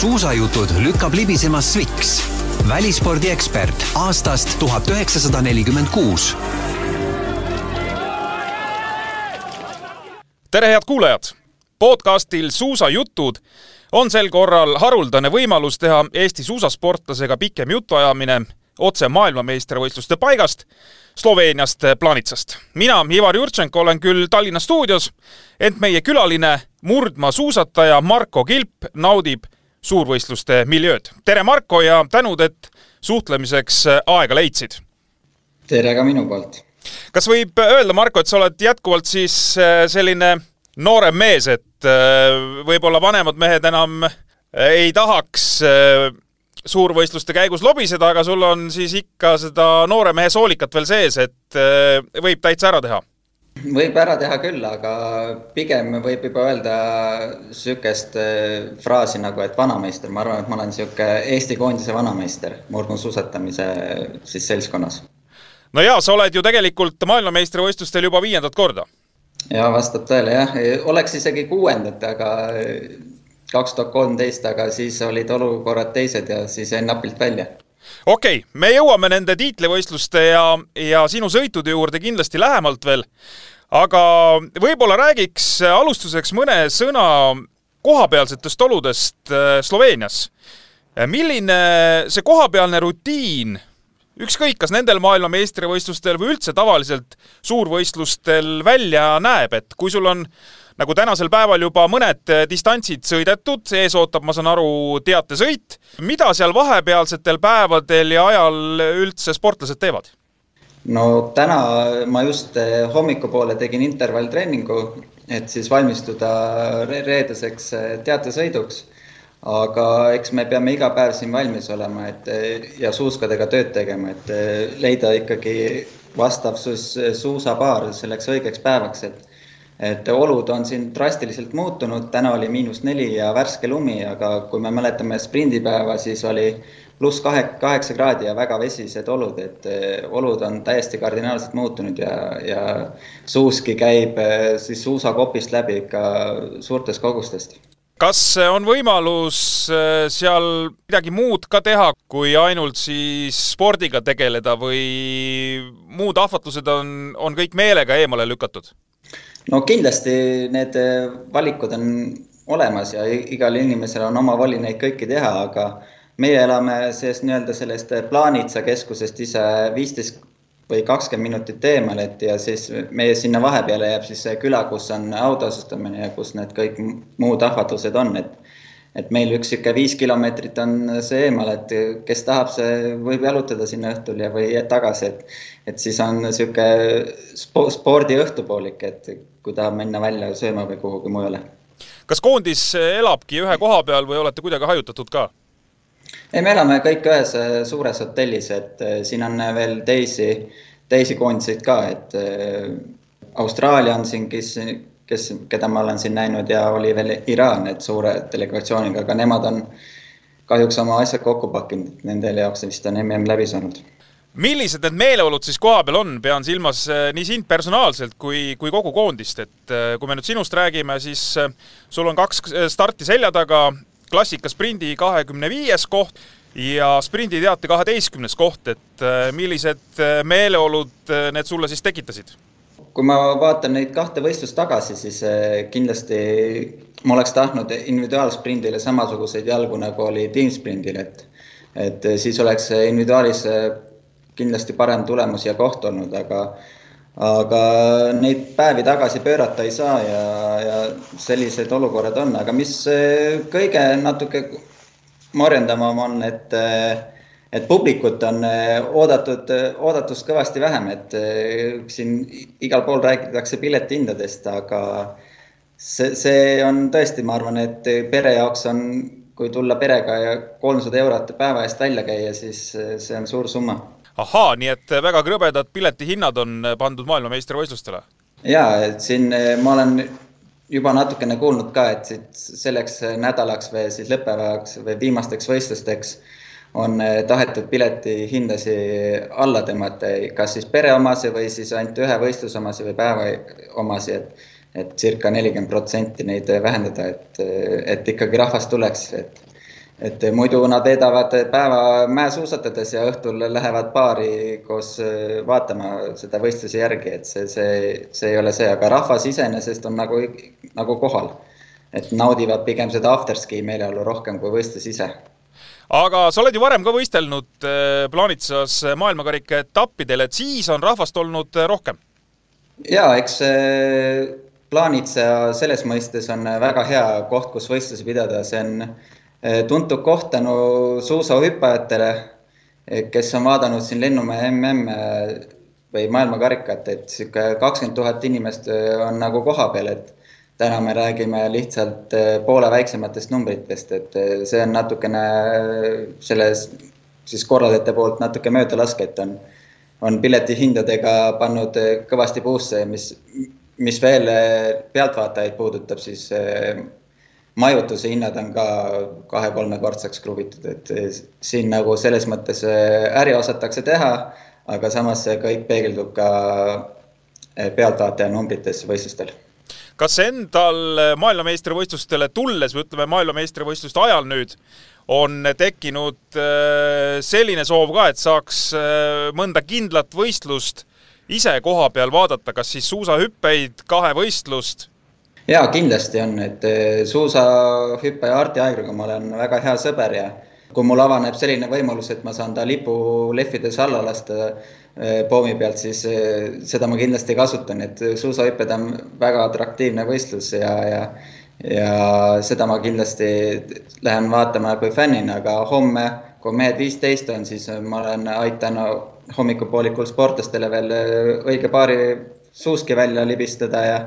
suusajutud lükkab libisema Sviks, välispordiekspert aastast tuhat üheksasada nelikümmend kuus. tere, head kuulajad! podcastil Suusajutud on sel korral haruldane võimalus teha Eesti suusasportlasega pikem jutuajamine otse maailmameistrivõistluste paigast Sloveeniast Planitsast. mina, Ivar Jurtšenko, olen küll Tallinna stuudios, ent meie külaline, murdmaasuusataja Marko Kilp naudib suurvõistluste miljööd. tere, Marko, ja tänud, et suhtlemiseks aega leidsid! tere ka minu poolt! kas võib öelda, Marko, et sa oled jätkuvalt siis äh, selline noorem mees, et äh, võib-olla vanemad mehed enam ei tahaks äh, suurvõistluste käigus lobiseda, aga sul on siis ikka seda noore mehe soolikat veel sees, et äh, võib täitsa ära teha? Võib ära teha küll, aga pigem võib juba öelda niisugust äh, fraasi nagu, et vanameister, ma arvan, et ma olen niisugune Eesti koondise vanameister murdmaasuusatamise siis seltskonnas. no jaa, sa oled ju tegelikult maailmameistrivõistlustel juba viiendat korda. ja vastab tõele jah, oleks isegi kuuendat, aga kaks tuhat kolmteist, aga siis olid olukorrad teised ja siis jäin napilt välja. okei okay,, me jõuame nende tiitlivõistluste ja, ja sinu sõitude juurde kindlasti lähemalt veel, aga võib-olla räägiks alustuseks mõne sõna kohapealsetest oludest äh, Sloveenias. milline see kohapealne rutiin ükskõik, kas nendel maailmameistrivõistlustel või üldse tavaliselt suurvõistlustel välja näeb, et kui sul on nagu tänasel päeval juba mõned eh, distantsid sõidetud, ees ootab, ma saan aru, teatesõit. mida seal vahepealsetel päevadel ja ajal üldse sportlased teevad? No täna ma just eh, hommikupoole tegin intervalltreeningu, et siis valmistuda reedeseks eh, teatesõiduks. aga eks me peame iga päev siin valmis olema, et ja suuskadega tööd tegema, et leida ikkagi vastav suusapaar selleks õigeks päevaks, et et olud on siin drastiliselt muutunud, täna oli miinus neli ja värske lumi, aga kui me mäletame sprindipäeva, siis oli pluss kahe, kaheksa kraadi ja väga vesised olud, et eh, olud on täiesti kardinaalselt muutunud ja, ja suuski käib eh, siis suusakopist läbi ikka suurtest kogustest kas on võimalus eh, seal midagi muud ka teha, kui ainult siis spordiga tegeleda või muud ahvatlused on, on kõik meelega eemale lükatud? no kindlasti need valikud on olemas ja igal inimesel on oma voli neid kõiki teha, aga meie elame sellest nii-öelda sellest Plaanitsa keskusest ise viisteist või kakskümmend minutit eemal, et ja siis meie sinna vahepeale jääb siis see küla, kus on autoasustamine ja kus need kõik muud ahvatlused on, et et meil üks niisugune viis kilomeetrit on see eemal, et kes tahab, see võib jalutada sinna õhtul ja, või tagasi, et et siis on niisugune spo, spordi õhtupoolik, et kui tahab minna välja sööma või kuhugi mujale. kas koondis elabki ühe koha peal või olete kuidagi hajutatud ka? Ei, me elame kõik ühes äh, suures hotellis, et äh, siin on veel teisi, teisi koondiseid ka, et äh, Austraalia on siin, kes kes, keda ma olen siin näinud ja oli veel Iraan, et suure delegatsiooniga, aga nemad on kahjuks oma asjad kokku pakkinud, et nendel jaoks vist on mm läbi saanud. millised need meeleolud siis kohapeal on, pean silmas nii sind personaalselt kui, kui kogu koondist, et kui me nüüd sinust räägime, siis sul on kaks starti selja taga, klassikasprindi kahekümne viies koht ja sprinditeate kaheteistkümnes koht, et millised meeleolud need sulle siis tekitasid? kui ma vaatan neid kahte võistlust tagasi, siis kindlasti ma oleks tahtnud individuaalsprindile samasuguseid jalgu, nagu oli tiimsprindil, et et siis oleks individuaalis kindlasti parem tulemus ja koht olnud, aga aga neid päevi tagasi pöörata ei saa ja, ja sellised olukorrad on, aga mis eh, kõige natuke morjendavam on, et et publikut on eh, oodatud, eh, oodatust kõvasti vähem, et eh, siin igal pool räägitakse piletihindadest, aga see, see on tõesti, ma arvan, et pere jaoks on, kui tulla perega ja kolmsada eurot päeva eest välja käia, siis see on suur summa. Ahaa, nii et väga krõbedad piletihinnad on pandud maailmameistrivõistlustele? jaa, et siin ma olen juba natukene kuulnud ka, et selleks nädalaks või siis lõppepäevaks või viimasteks võistlusteks on tahetud piletihindasid alla tõmmata, kas siis pere omasi või siis ainult ühe võistluse omasi või päeva omasi, et et circa nelikümmend protsenti neid vähendada, et, et ikkagi rahvast tuleks, et et muidu nad veedavad päeva mäesuusatades ja õhtul lähevad baari koos vaatama seda võistluse järgi, et see, see, see ei ole see, aga rahvas iseenesest on nagu, nagu kohal. et naudivad pigem seda afterski meeleolu rohkem kui võistlus ise aga sa oled ju varem ka võistelnud Plaanitsas maailmakarika etappidel, et siis on rahvast olnud rohkem? ja eks Plaanitsa selles mõistes on väga hea koht, kus võistlusi pidada, see on tuntud koht tänu suusahüppajatele, eh, kes on vaadanud siin Lennumäe mm või maailmakarikat, et sihuke kakskümmend tuhat inimest on nagu kohapeal, et täna me räägime lihtsalt poole väiksematest numbritest, et see on natukene selles siis korraldajate poolt natuke möödalaske, et on, on piletihindadega pannud kõvasti puusse, mis, mis veel pealtvaatajaid puudutab, siis majutuse hinnad on ka kahe-kolmekordseks kruvitud, et siin nagu selles mõttes äh, äri osatakse teha, aga samas see kõik peegeldub ka äh, pealtvaataja numbrites võistlustel. kas endal maailmameistrivõistlustele tulles või ütleme, maailmameistrivõistluste ajal nüüd on tekkinud äh, selline soov ka, et saaks mõnda kindlat võistlust ise koha peal vaadata, kas siis suusahüppeid, kahevõistlust jaa, kindlasti on, et eh, suusahüppaja Arti Aegruga ma olen väga hea sõber ja kui mul avaneb selline võimalus, et ma saan ta lipu lehvides alla lasta eh, poomi pealt, siis eh, seda ma kindlasti kasutan, et suusahüpped on väga atraktiivne võistlus ja, ja ja seda ma kindlasti lähen vaatama kui fännina, aga homme, kui mehed viisteist on, siis ma olen, aitan hommikupoolikul sportlastele veel õige paari suuski välja libistada ja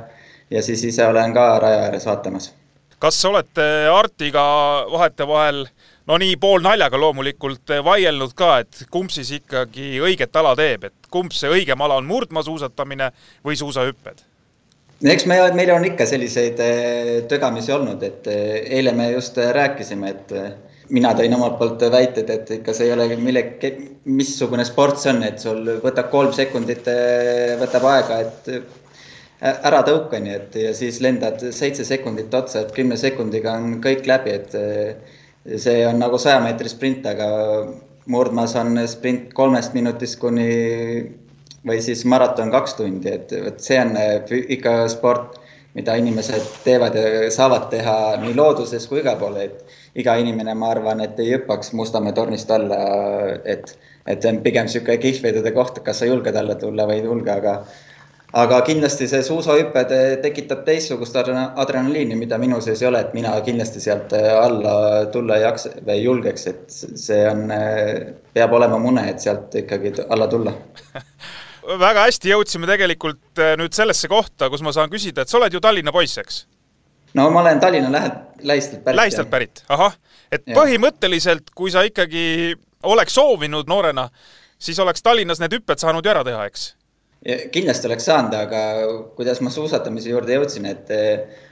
ja siis ise olen ka raja ääres vaatamas. kas olete Artiga vahetevahel no nii poolnaljaga loomulikult vaielnud ka, et kumb siis ikkagi õiget ala teeb, et kumb see õigem ala on, murdmaasuusatamine või suusahüpped? eks me, meil on ikka selliseid eh, tögamisi olnud, et eh, eile me just rääkisime, et eh, mina tõin omalt poolt väited, et ikka see ei ole millegi, missugune sport see on, et sul võtab kolm sekundit, võtab aega, et ära tõuka, nii et ja siis lendad seitse sekundit otsa, et kümne sekundiga on kõik läbi, et eh, see on nagu saja meetri sprint, aga murdmaas on sprint kolmest minutist kuni või siis maraton kaks tundi, et vot see on eh, ikka sport, mida inimesed teevad ja saavad teha nii looduses kui igal pool, et iga inimene, ma arvan, et ei hüppaks Mustamäe tornist alla, et, et see on pigem niisugune kihvedude koht, kas sa julged alla tulla või ei julge, aga aga kindlasti see suusahüpe tekitab teistsugust adrenaliini, mida minu sees ei ole, et mina kindlasti sealt äh, alla tulla ei jaksa või ei julgeks, et see on, äh, peab olema mune, et sealt ikkagi alla tulla väga hästi jõudsime tegelikult äh, nüüd sellesse kohta, kus ma saan küsida, et sa oled ju Tallinna poiss, eks? no ma olen Tallinna lähe-, Lähistelt pärit. Lähistelt pärit, ahah. et ja. põhimõtteliselt, kui sa ikkagi oleks soovinud noorena, siis oleks Tallinnas need hüpped saanud ju ära teha, eks? Kindlasti oleks saanud, aga kuidas ma suusatamise juurde jõudsin, et eh,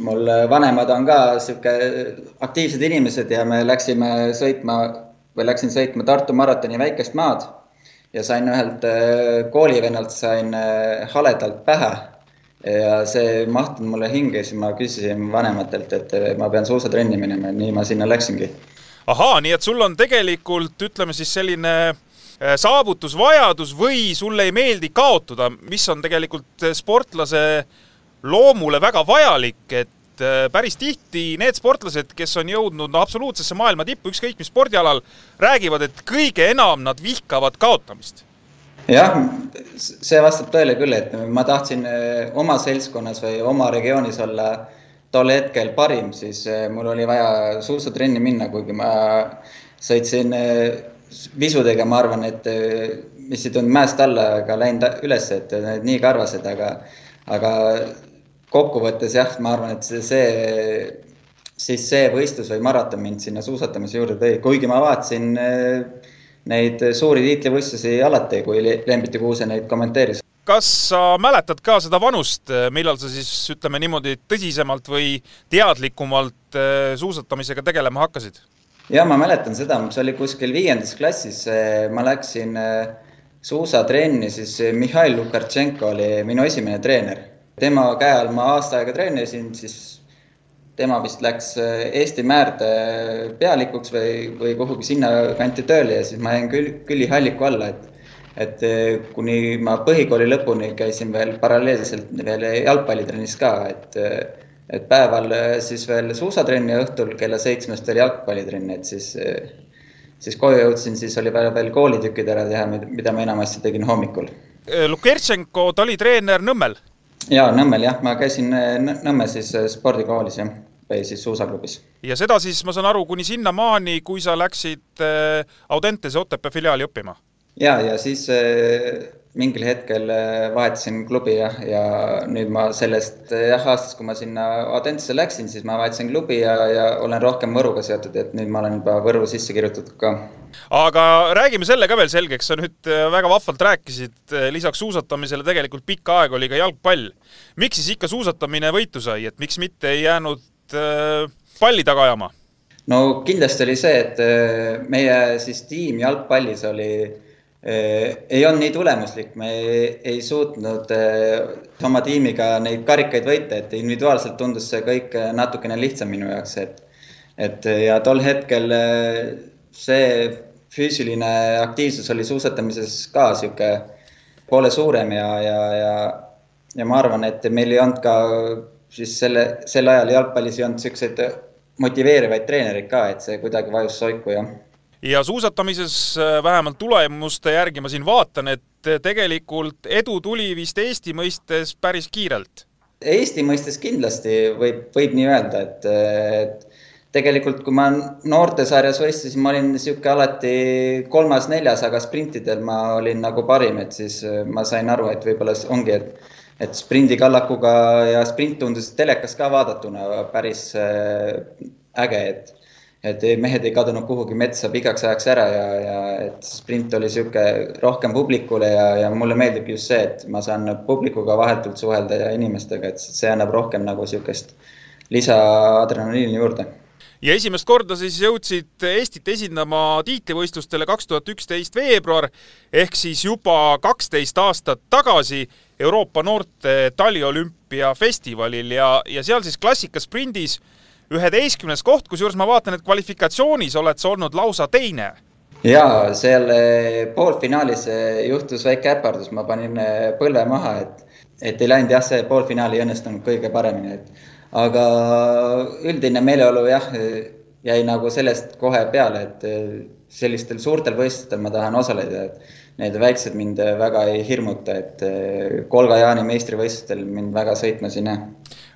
mul vanemad on ka sihuke aktiivsed inimesed ja me läksime sõitma või läksin sõitma Tartu maratoni väikest maad ja sain ühelt eh, koolivennalt sain eh, haledalt pähe ja see ei mahtunud mulle hinge, siis ma küsisin vanematelt, et ma pean suusatrenni minema ja nii ma sinna läksingi. ahaa, nii et sul on tegelikult ütleme siis selline saavutusvajadus või sulle ei meeldi kaotada, mis on tegelikult äh, sportlase loomule väga vajalik, et äh, päris tihti need sportlased, kes on jõudnud no absoluutsesse maailma tippu, ükskõik mis spordialal, räägivad, et kõige enam nad vihkavad kaotamist. jah, see vastab tõele küll, et ma tahtsin oma seltskonnas või oma regioonis olla tol hetkel parim, siis mul oli vaja suusatrenni minna, kuigi ma sõitsin visudega ma arvan, et mis ei tulnud mäest alla ega läinud üles, et need nii karvased, aga, aga kokkuvõttes jah, ma arvan, et see, see, siis see võistlus või maraton mind sinna suusatamise juurde tõi, kuigi ma vaatasin eh, neid suuri tiitlivõistlusi alati, kui Lembit ja Kuuse neid kommenteeris. kas sa mäletad ka seda vanust, millal sa siis ütleme niimoodi tõsisemalt või teadlikumalt eh, suusatamisega tegelema hakkasid? Ja ma mäletan seda, see oli kuskil viiendas klassis, ma läksin äh, suusatrenni, siis äh, Mihhail Lukartšenko oli minu esimene treener. tema käe all ma aasta aega treenisin, siis tema vist läks Eesti Määrde pealikuks või, või kuhugi sinnakanti tööle ja siis ma jäin küll, Külli Halliku alla, et et kuni ma põhikooli lõpuni käisin veel paralleelselt veel jalgpallitrennis ka, et et päeval siis veel suusatrenn ja õhtul kella seitsmest veel jalgpallitrenn, et siis siis koju jõudsin, siis oli vaja veel koolitükid ära teha, mida ma enamasti tegin hommikul. Lukertšenko, ta oli treener Nõmmel? jaa, Nõmmel jah, ma käisin Nõmme siis äh, spordikoolis jah, või siis suusaklubis. ja seda siis, ma saan aru, kuni sinnamaani, kui sa läksid äh, Audentese Otepää filiaali õppima? Jaa, ja siis äh, mingil hetkel äh, vahetasin klubi jah, ja nüüd ma sellest äh, jah, aastast, kui ma sinna Audentesse läksin, siis ma vahetasin klubi ja, ja olen rohkem Võruga seotud, et nüüd ma olen juba Võrru sisse kirjutatud ka. aga räägime selle ka veel selgeks, sa nüüd väga vahvalt rääkisid, lisaks suusatamisele tegelikult pikka aega oli ka jalgpall. miks siis ikka suusatamine võitu sai, et miks mitte ei jäänud palli taga ajama? no kindlasti oli see, et meie siis tiim jalgpallis oli Eh, ei olnud nii tulemuslik, me ei, ei suutnud eh, oma tiimiga neid karikaid võita, et individuaalselt tundus see kõik eh, natukene lihtsam minu jaoks, et et ja tol hetkel see füüsiline aktiivsus oli suusatamises ka sihuke poole suurem ja, ja, ja ja ma arvan, et meil ei olnud ka siis selle, sel ajal jalgpallis ei olnud siukseid motiveerivaid treenereid ka, et see kuidagi vajus soiku ja ja suusatamises äh, vähemalt tulemuste järgi ma siin vaatan, et tegelikult edu tuli vist Eesti mõistes päris kiirelt. Eesti mõistes kindlasti võib, võib nii öelda, et, et tegelikult, kui ma noortesarjas võistlesin, ma olin niisugune alati kolmas-neljas, aga sprintidel ma olin nagu parim, et siis äh, ma sain aru, et võib-olla ongi, et et sprindikallakuga ja sprint tundus telekas ka vaadatuna päris äh, äge, et et mehed ei kadunud kuhugi metsa pikaks ajaks ära ja, ja et sprint oli sihuke rohkem publikule ja, ja mulle meeldib just see, et ma saan publikuga vahetult suhelda ja inimestega, et see annab rohkem nagu sihukest lisaadrenaliini juurde. Ja esimest korda siis jõudsid Eestit esindama tiitlivõistlustele kaks tuhat üksteist veebruar ehk siis juba kaksteist aastat tagasi Euroopa noorte taliolümpia festivalil ja, ja seal siis klassikasprindis üheteistkümnes koht, kusjuures ma vaatan, et kvalifikatsioonis oled sa olnud lausa teine. ja seal eh, poolfinaalis eh, juhtus väike äpardus, ma panin eh, põlve maha, et, et ei läinud jah, see poolfinaal ei õnnestunud kõige paremini, et. Aga üldine meeleolu jah, jäi nagu sellest kohe peale, et sellistel suurtel võistlustel ma tahan osaleda, et need väiksed mind väga ei hirmuta, et Kolga Jaani meistrivõistlustel mind väga sõitmas ei näe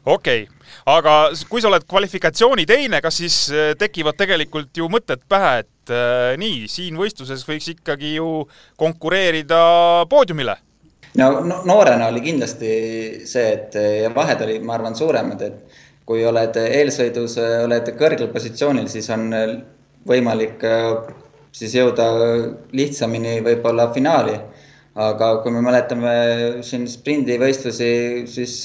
okei okay., aga kui sa oled kvalifikatsiooni teine, kas siis äh, tekivad tegelikult ju mõtted pähe, et äh, nii, siin võistluses võiks ikkagi ju konkureerida poodiumile? no, no noorena oli kindlasti see, et ja vahed olid, ma arvan, suuremad, et kui oled eelsõidus, oled kõrgel positsioonil, siis on võimalik äh, siis jõuda lihtsamini võib-olla finaali aga kui me mäletame siin sprindivõistlusi, siis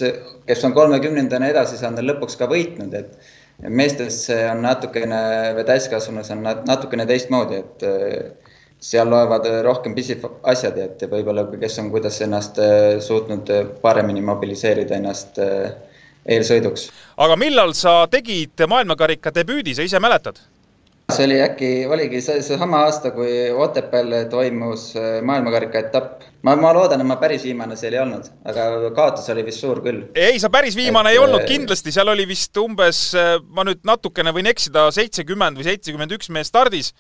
kes on kolmekümnendana edasi saanud, on lõpuks ka võitnud, et meestes on natukene või täiskasvanus on natukene teistmoodi, et äh, seal loevad rohkem pisiasjad, et võib-olla kes on, kuidas ennast äh, suutnud paremini mobiliseerida ennast äh, eelsõiduks. aga millal sa tegid maailmakarika debüüdi, sa ise mäletad? See oli äkki, oligi see, seesama aasta, kui Otepääl toimus äh, maailmakarika etapp. ma, ma loodan, et ma päris viimane seal ei olnud, aga kaotus oli vist suur küll. ei, sa päris viimane et, ei olnud äh, kindlasti, seal oli vist umbes, äh, ma nüüd natukene võin eksida, seitsekümmend või seitsekümmend üks meest stardis.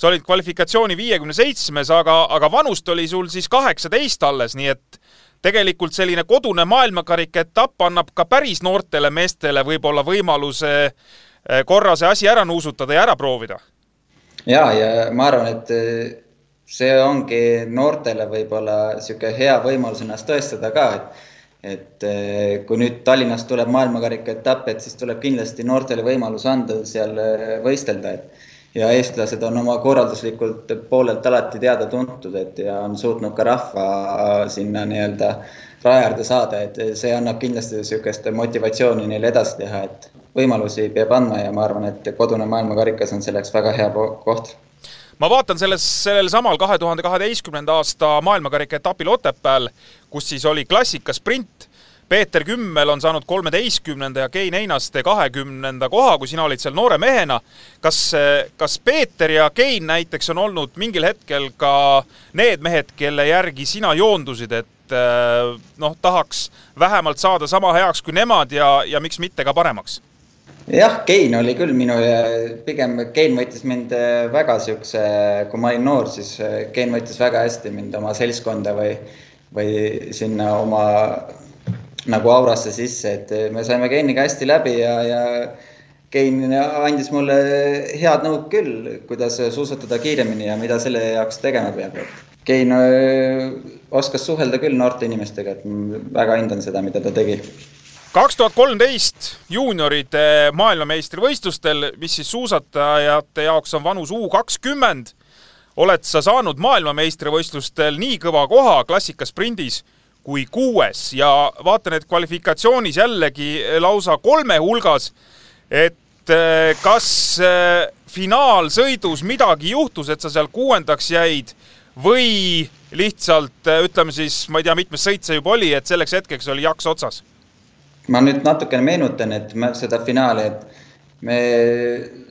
sa olid kvalifikatsiooni viiekümne seitsmes, aga, aga vanust oli sul siis kaheksateist alles, nii et tegelikult selline kodune maailmakarika etapp annab ka päris noortele meestele võib-olla võimaluse äh, korra see asi ära nuusutada ja ära proovida. ja, ja ma arvan, et eh, see ongi noortele võib-olla niisugune hea võimalus ennast tõestada ka, et et eh, kui nüüd Tallinnast tuleb maailmakarika etapp, et siis tuleb kindlasti noortele võimalus anda seal võistelda, et ja eestlased on oma korralduslikult poolelt alati teada-tuntud, et ja on suutnud ka rahva sinna nii-öelda rajarda saada, et see annab kindlasti niisugust motivatsiooni neile edasi teha, et võimalusi peab andma ja ma arvan, et kodune maailmakarikas on selleks väga hea koht ma vaatan selles, sellel samal kahe tuhande kaheteistkümnenda aasta maailmakarika etapil Otepääl, kus siis oli klassikasprint, Peeter Kümmel on saanud kolmeteistkümnenda ja Kein Einaste kahekümnenda koha, kui sina olid seal noore mehena. kas, kas Peeter ja Kein näiteks on olnud mingil hetkel ka need mehed, kelle järgi sina joondusid, et noh, tahaks vähemalt saada sama heaks kui nemad ja, ja miks mitte ka paremaks? Jah, Kein oli küll minu, pigem Kein võttis mind väga siukse, kui ma olin noor, siis Kein võttis väga hästi mind oma seltskonda või, või sinna oma nagu aurasse sisse, et me saime Keiniga hästi läbi ja, ja Kein andis mulle head nõud küll, kuidas suusatada kiiremini ja mida selle jaoks tegema peab. Kein oskas suhelda küll noorte inimestega, et väga hindan seda, mida ta tegi kaks tuhat kolmteist juunioride maailmameistrivõistlustel, mis siis suusatajate jaoks on vanus U kakskümmend, oled sa saanud maailmameistrivõistlustel nii kõva koha klassikaspringis kui kuues ja vaatan, et kvalifikatsioonis jällegi lausa kolme hulgas. et eh, kas eh, finaalsõidus midagi juhtus, et sa seal kuuendaks jäid või lihtsalt eh, ütleme siis, ma ei tea, mitmes sõit see juba oli, et selleks hetkeks oli jaks otsas? Ma nüüd natukene meenutan, et seda finaali, et me,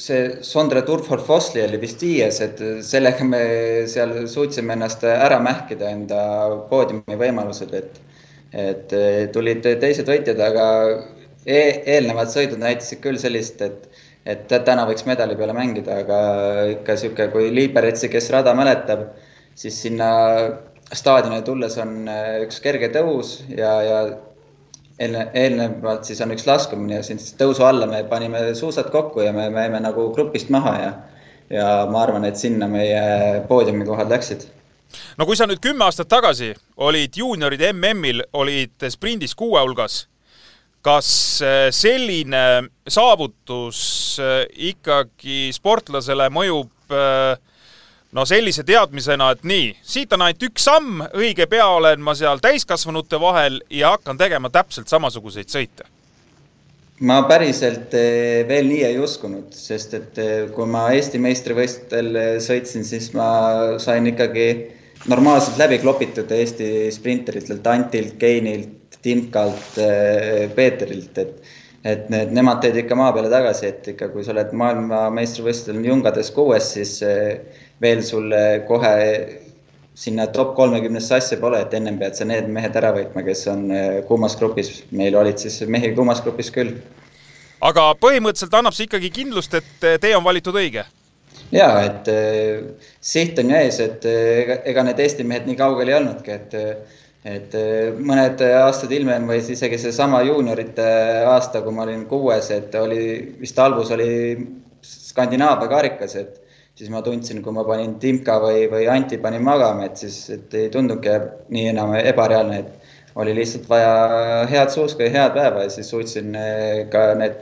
see Sondre Turfor Fosli oli vist viies, et sellega me seal suutsime ennast ära mähkida, enda poodiumi võimalused, et, et tulid teised võitjad, aga e eelnevad sõidud näitasid küll sellist, et, et täna võiks medali peale mängida, aga ikka sihuke, kui Liiberetsi, kes rada mäletab, siis sinna staadionile tulles on üks kerge tõus ja, ja eelne, eelnevalt siis on üks laskumine ja siis tõusu alla me panime suusad kokku ja me jäime nagu grupist maha ja, ja ma arvan, et sinna meie poodiumikohad läksid. No kui sa nüüd kümme aastat tagasi olid juunioride MM-il, olid sprindis kuue hulgas, kas äh, selline saavutus äh, ikkagi sportlasele mõjub äh, no sellise teadmisena, et nii, siit on ainult üks samm, õige pea olen ma seal täiskasvanute vahel ja hakkan tegema täpselt samasuguseid sõite. ma päriselt eh, veel nii ei uskunud, sest et eh, kui ma Eesti meistrivõistlustel eh, sõitsin, siis ma sain ikkagi normaalselt läbi klopitud Eesti sprinteritelt, Antilt, Keinilt, Timkalt, Peeterilt, et et need, nemad teed ikka maa peale tagasi, et ikka, kui sa oled maailmameistrivõistlustel jungades kuues, siis veel sul kohe sinna top kolmekümnesse asja pole, et ennem pead sa need mehed ära võitma, kes on eh, kuumas grupis. meil olid siis mehi kuumas grupis küll. aga põhimõtteliselt annab see ikkagi kindlust, et eh, tee on valitud õige? ja, et äh, siht on ju ees, et ega, ega need Eesti mehed nii kaugel ei olnudki, et et mõned aastad hiljem või siis isegi seesama juuniorite aasta, kui ma olin kuues, et oli vist albus oli Skandinaavia karikas, et siis ma tundsin, kui ma panin Timka või, või Anti panin magama, et siis, et ei tundugi nii enam ebareaalne, et oli lihtsalt vaja head suuska ja head päeva ja siis suutsin eh, ka need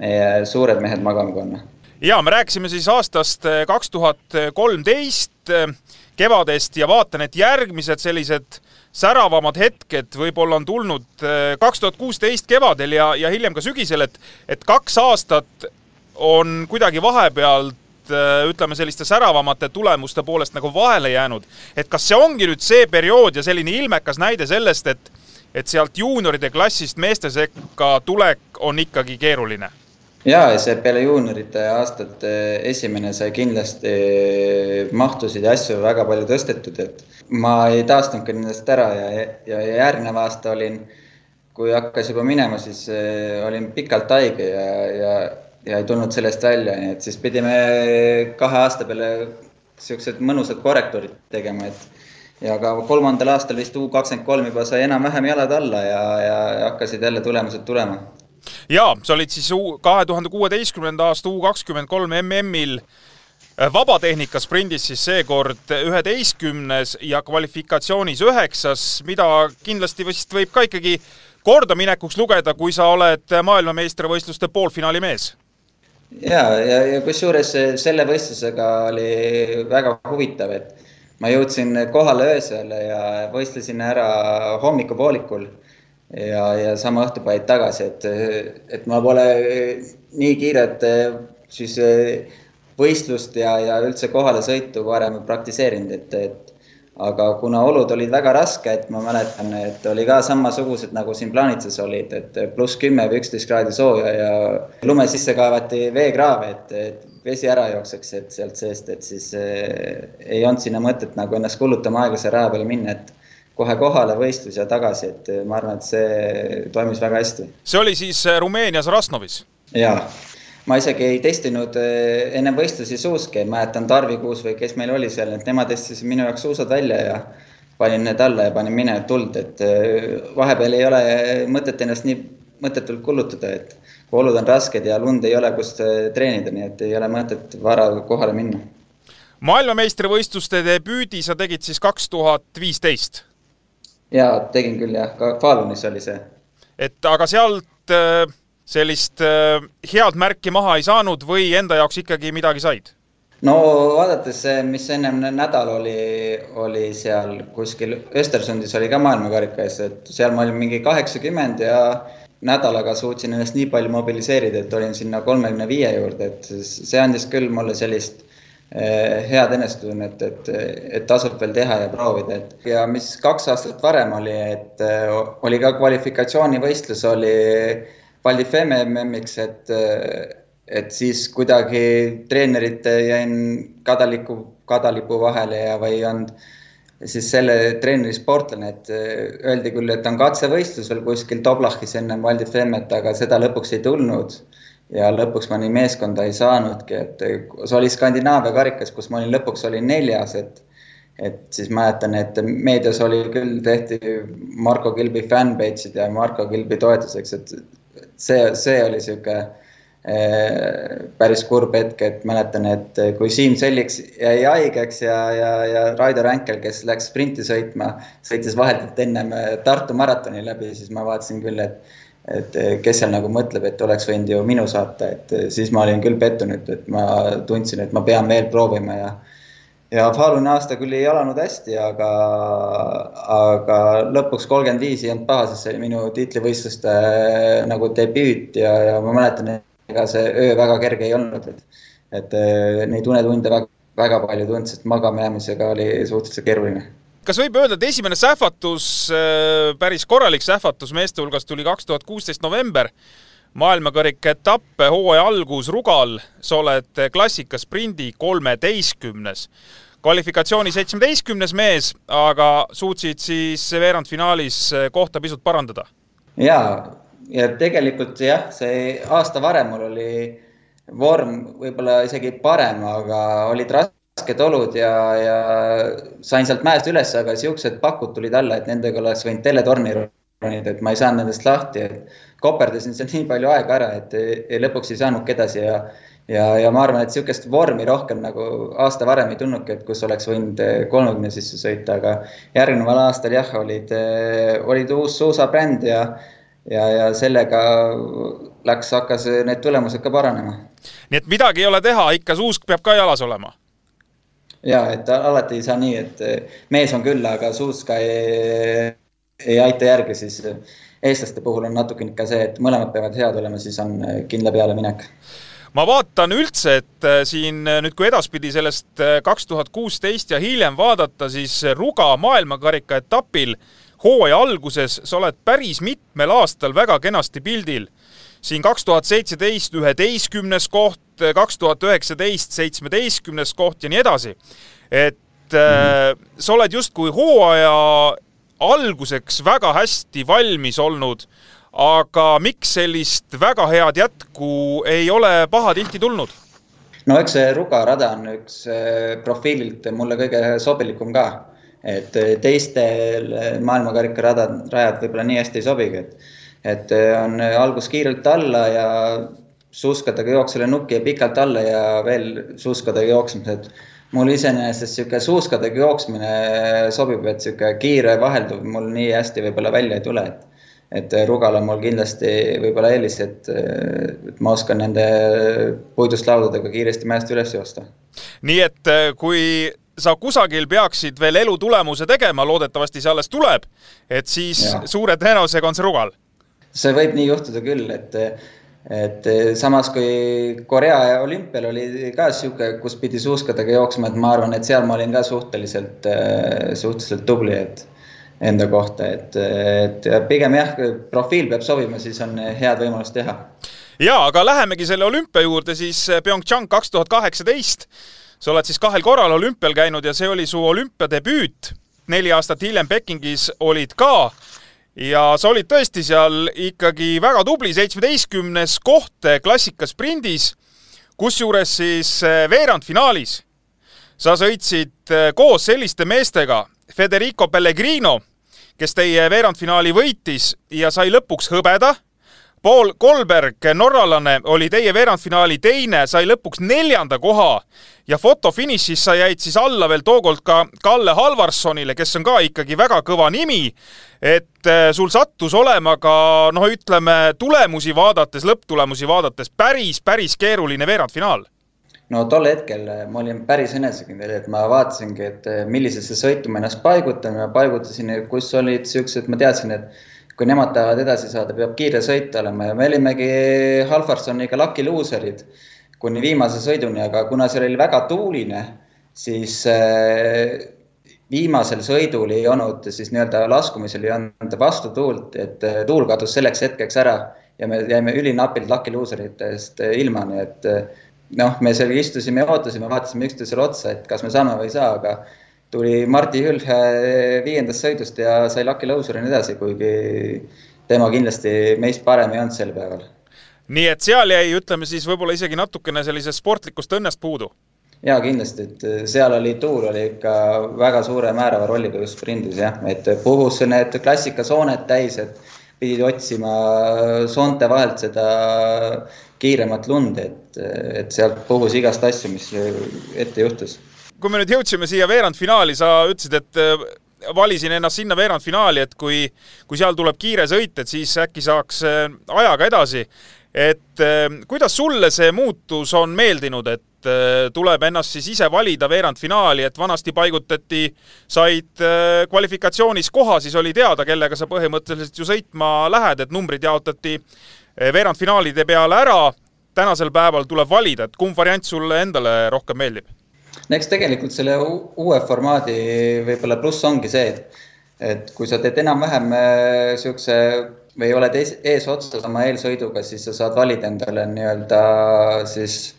meie suured mehed magama panna. ja me rääkisime siis aastast eh, kaks tuhat kolmteist eh, kevadest ja vaatan, et järgmised sellised säravamad hetked võib-olla on tulnud kaks tuhat kuusteist kevadel ja, ja hiljem ka sügisel, et, et kaks aastat on kuidagi vahepeal Äh, ütleme, selliste säravamate tulemuste poolest nagu vahele jäänud. et kas see ongi nüüd see periood ja selline ilmekas näide sellest, et et sealt juunioride klassist meeste sekka tulek on ikkagi keeruline? ja, see peale juuniorite aastat äh, esimene sai kindlasti äh, mahtusid ja asju väga palju tõstetud, et ma ei taastunud ka nendest ära ja, ja, järgnev aasta olin, kui hakkas juba minema, siis olin pikalt haige ja, ja ja ei tulnud sellest välja, nii et siis pidime kahe aasta peale siuksed mõnusad korrektuurid tegema, et ja ka kolmandal aastal vist U kakskümmend kolm juba sai enam-vähem jalad alla ja, ja hakkasid jälle tulemused tulema. ja sa olid siis kahe tuhande kuueteistkümnenda aasta U kakskümmend kolm MM-il äh, vabatehnika sprindis siis seekord üheteistkümnes ja kvalifikatsioonis üheksas, mida kindlasti vist võib ka ikkagi kordaminekuks lugeda, kui sa oled maailmameistrivõistluste poolfinaali mees ja, ja, ja kusjuures selle võistlusega oli väga huvitav, et ma jõudsin kohale öösel ja võistlesin ära hommikupoolikul ja, ja sama õhtu panid tagasi, et, et ma pole nii kiiret siis võistlust ja, ja üldse kohalesõitu varem praktiseerinud, et, et aga kuna olud olid väga rasked, ma mäletan, et oli ka samasugused nagu siin plaanitses olid, et pluss kümme või üksteist kraadi sooja ja lume sisse kaevati veekraave, et, et vesi ära jookseks, et sealt seest, et siis eh, ei olnud sinna mõtet nagu ennast kulutama aeglase raja peale minna, et kohe kohale võistlus ja tagasi, et ma arvan, et see toimis väga hästi. see oli siis Rumeenias Rasnovis? jaa ma isegi ei testinud eh, enne võistlusi suuski, mäletan Tarvi Kuus või kes meil oli seal, et nemad testisid minu jaoks suusad välja ja panin need alla ja panin minema tuld, et eh, vahepeal ei ole mõtet ennast nii mõttetult kulutada, et kui olud on rasked ja lund ei ole, kust eh, treenida, nii et ei ole mõtet vara kohale minna. maailmameistrivõistluste debüüdi sa tegid siis kaks tuhat viisteist? jaa, tegin küll jah, ka Falunis oli see. et aga sealt äh sellist äh, head märki maha ei saanud või enda jaoks ikkagi midagi said? no vaadates, mis ennem nädal oli, oli seal kuskil Östersundis oli ka maailmakarika ees, et seal ma olin mingi kaheksakümmend ja nädalaga suutsin ennast nii palju mobiliseerida, et olin sinna kolmekümne viie juurde, et see andis küll mulle sellist eh, head enesetunnet, et, et tasub veel teha ja proovida, et ja mis kaks aastat varem oli, et eh, oli ka kvalifikatsioonivõistlus oli Valdi Femme MM-iks, et, et siis kuidagi treenerite jäin kadaliku, kadalipu vahele ja, või ei olnud siis selle treeneri sportlane, et öeldi küll, et on katsevõistlusel kuskil Toblachis ennem Valdi Femmet, aga seda lõpuks ei tulnud. ja lõpuks ma nii meeskonda ei saanudki, et see oli Skandinaavia karikas, kus ma olin lõpuks olin neljas, et et siis mäletan, et meedias oli küll, tehti Marko Kilbi fännpage'id ja Marko Kilbi toetuseks, et see, see oli sihuke eh, päris kurb hetk, et mäletan, et kui Siim Selliks jäi haigeks ja, ja, ja Raido Ränkel, kes läks sprinti sõitma, sõitis vahetult ennem eh, Tartu maratoni läbi, siis ma vaatasin küll, et et kes seal nagu mõtleb, et oleks võinud ju minu saata, et siis ma olin küll pettunud, et ma tundsin, et ma pean veel proovima ja ja Faluni aasta küll ei alanud hästi, aga, aga lõpuks kolmkümmend viis ei olnud paha, sest see oli minu tiitlivõistluste äh, nagu debüüt ja, ja ma mäletan, ega see öö väga kerge ei olnud, et, et äh, neid unetunde väga, väga palju tundsin, sest magama jäämisega oli suhteliselt keeruline. Kas võib öelda, et esimene sähvatus, äh, päris korralik sähvatus meeste hulgas tuli kaks tuhat kuusteist november maailmakarika etappe hooaja algus Rugal, sa oled klassikasprindi kolmeteistkümnes. Kvalifikatsiooni seitsmeteistkümnes mees, aga suutsid siis veerandfinaalis kohta pisut parandada. ja, ja tegelikult jah, see aasta varem mul oli vorm võib-olla isegi parem, aga olid rasked olud ja, ja sain sealt mäest üles, aga siuksed pakud tulid alla, et nendega oleks võinud teletorni ronida, et ma ei saanud nendest lahti, et koperdasin seal nii palju aega ära, et lõpuks ei saanudki edasi ja ja, ja ma arvan, et niisugust vormi rohkem nagu aasta varem ei tulnudki, et kus oleks võinud kolmekümne sisse sõita, aga järgneval aastal jah, olid, olid uus suusabränd ja, ja, ja sellega läks, hakkas need tulemused ka paranema. nii et midagi ei ole teha, ikka suusk peab ka jalas olema? ja, et alati ei saa nii, et mees on küll, aga suuska ei, ei aita järgi, siis eestlaste puhul on natukene ikka see, et mõlemad peavad head olema, siis on kindla peale minek ma vaatan üldse, et äh, siin äh, nüüd, kui edaspidi sellest äh, kaks tuhat kuusteist ja hiljem vaadata, siis Ruga maailmakarika etapil hooaja alguses sa oled päris mitmel aastal väga kenasti pildil. siin kaks tuhat seitseteist üheteistkümnes koht, kaks tuhat üheksateist seitsmeteistkümnes koht ja nii edasi. et mm -hmm. sa oled justkui hooaja alguseks väga hästi valmis olnud aga miks sellist väga head jätku ei ole pahatihti tulnud? no eks see Ruga rada on üks eh, profiililt mulle kõige sobilikum ka, et eh, teistel maailmakarika radad, rajad võib-olla nii hästi ei sobigi, et, et eh, on algus kiirelt alla ja suuskadega jooksele nukki ja pikalt alla ja veel suuskadega jooksmised. Mul iseenesest sihuke suuskadega jooksmine sobib, et sihuke kiire vahelduv mul nii hästi võib-olla välja ei tule, et et Rugal on mul kindlasti võib-olla eelis, et, et ma oskan nende puidust laudadega kiiresti mäest üles joosta. nii et äh, kui sa kusagil peaksid veel elutulemuse tegema, loodetavasti see alles tuleb, et siis ja. suure tõenäosusega on see Rugal? see võib nii juhtuda küll, et et samas kui Korea olümpial oli ka sihuke, kus pidi suuskadega jooksma, et ma arvan, et seal ma olin ka suhteliselt, suhteliselt tubli, et enda kohta, et, et pigem jah, profiil peab sobima, siis on head võimalust teha. ja, aga lähemegi selle olümpia juurde siis PyeongChang kaks tuhat kaheksateist. sa oled siis kahel korral olümpial käinud ja see oli su olümpiadebüüt. neli aastat hiljem Pekingis olid ka ja sa olid tõesti seal ikkagi väga tubli, seitsmeteistkümnes koht klassikasprindis, kusjuures siis veerandfinaalis sa sõitsid koos selliste meestega Federico Pellegrino kes teie veerandfinaali võitis ja sai lõpuks hõbeda. Paul Kolberg, norralane, oli teie veerandfinaali teine, sai lõpuks neljanda koha. Ja fotofinišis sa jäid siis alla veel tookord ka Kalle Halvarssonile, kes on ka ikkagi väga kõva nimi. et eh, sul sattus olema ka noh, ütleme tulemusi vaadates, lõpptulemusi vaadates päris, päris keeruline veerandfinaal. No tol hetkel äh, ma olin päris enesekindel, et ma vaatasingi, et äh, millisesse sõitu ma ennast paigutan. Ja paigutasin, kus olid siuksed, ma teadsin, et kui nemad tahavad edasi saada, peab kiire sõit olema. Ja me olimegi Halvarsoniga lucky loser'id kuni viimase sõiduni, aga kuna seal oli väga tuuline, siis äh, viimasel sõidul ei olnud siis nii-öelda laskumisel ei olnud vastutuult, et tuul kadus selleks hetkeks ära ja me jäime ülinapilt lucky loser itest ilma, nii et noh, me seal istusime ja ootasime, vaatasime üksteisele otsa, et kas me saame või ei saa, aga tuli Martti Hülhe viiendast sõidust ja sai Lucky Loserini edasi, kuigi tema kindlasti meist parem ei olnud sel päeval. nii et seal jäi, ütleme siis võib-olla isegi natukene sellisest sportlikust õnnest puudu? ja kindlasti, et seal oli tuul oli ikka väga suure määrava rolliga just sprindis jah, et puhus need klassikasooned täis, et pidid otsima soonte vahelt seda kiiremat lund, et, et sealt puhus igast asju, mis ette juhtus. Kui me nüüd jõudsime siia veerandfinaali, sa ütlesid, et äh, valisin ennast sinna veerandfinaali, et kui, kui seal tuleb kiire sõit, et siis äkki saaks äh, ajaga edasi. et äh, kuidas sulle see muutus on meeldinud, et tuleb ennast siis ise valida veerandfinaali, et vanasti paigutati, said kvalifikatsioonis koha, siis oli teada, kellega sa põhimõtteliselt ju sõitma lähed, et numbrid jaotati veerandfinaalide peale ära. tänasel päeval tuleb valida, et kumb variant sulle endale rohkem meeldib? No eks tegelikult selle uue formaadi võib-olla pluss ongi see, et, et kui sa teed enam-vähem niisuguse äh, või oled ees, eesotsas oma eelsõiduga, siis sa saad valida endale nii-öelda siis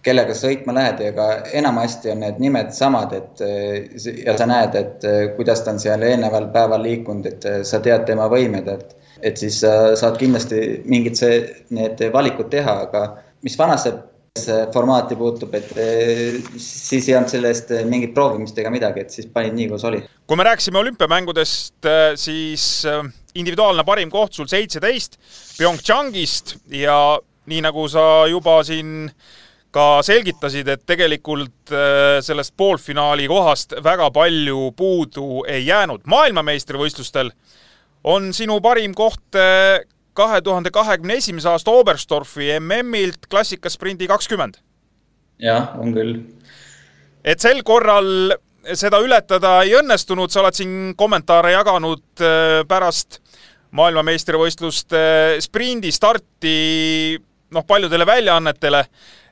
kellega sõitma lähed ka enamasti on need nimed samad, et ja sa näed, et kuidas ta on seal eelneval päeval liikunud, et sa tead tema võimed, et et siis sa saad kindlasti mingid see, need valikud teha, aga mis vanasse formaati puutub, et eh, siis ei olnud sellest mingit proovimist ega midagi, et siis panid nii, kus oli. kui me rääkisime olümpiamängudest, siis individuaalne parim koht sul seitseteist PyeongChangist ja nii nagu sa juba siin ka selgitasid, et tegelikult sellest poolfinaali kohast väga palju puudu ei jäänud. maailmameistrivõistlustel on sinu parim koht kahe tuhande kahekümne esimese aasta Oberstdorfi MM-ilt klassikasprindi kakskümmend. jah, on küll. et sel korral seda ületada ei õnnestunud, sa oled siin kommentaare jaganud eh, pärast maailmameistrivõistluste sprindi starti noh, paljudele väljaannetele,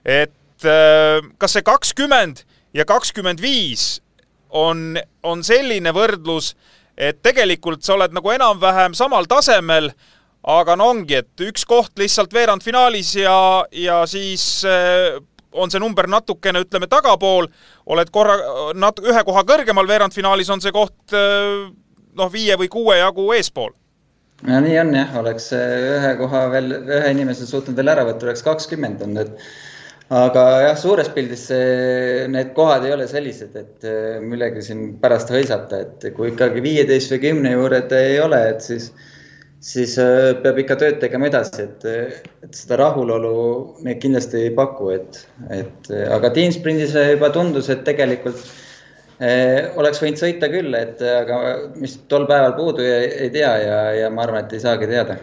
et eh, kas see kakskümmend ja kakskümmend viis on, on selline võrdlus, et tegelikult sa oled nagu enam-vähem samal tasemel, aga no ongi, et üks koht lihtsalt veerandfinaalis ja, ja siis äh, on see number natukene, ütleme, tagapool, oled korra nat-, ühe koha kõrgemal veerandfinaalis, on see koht äh, noh, viie või kuue jagu eespool. no nii on jah, oleks ühe koha veel, ühe inimese suutnud veel ära võtta, oleks kakskümmend olnud, et aga jah, suures pildis need kohad ei ole sellised, et äh, millegagi siin pärast hõisata, et kui ikkagi viieteist või kümne juured ei ole, et siis, siis äh, peab ikka tööd tegema edasi, et, et seda rahulolu me kindlasti ei paku, et, et aga Team Sprindis juba tundus, et tegelikult eh, oleks võinud sõita küll, et aga mis tol päeval puudu jäi, ei tea ja, ja ma arvan, et ei saagi teada.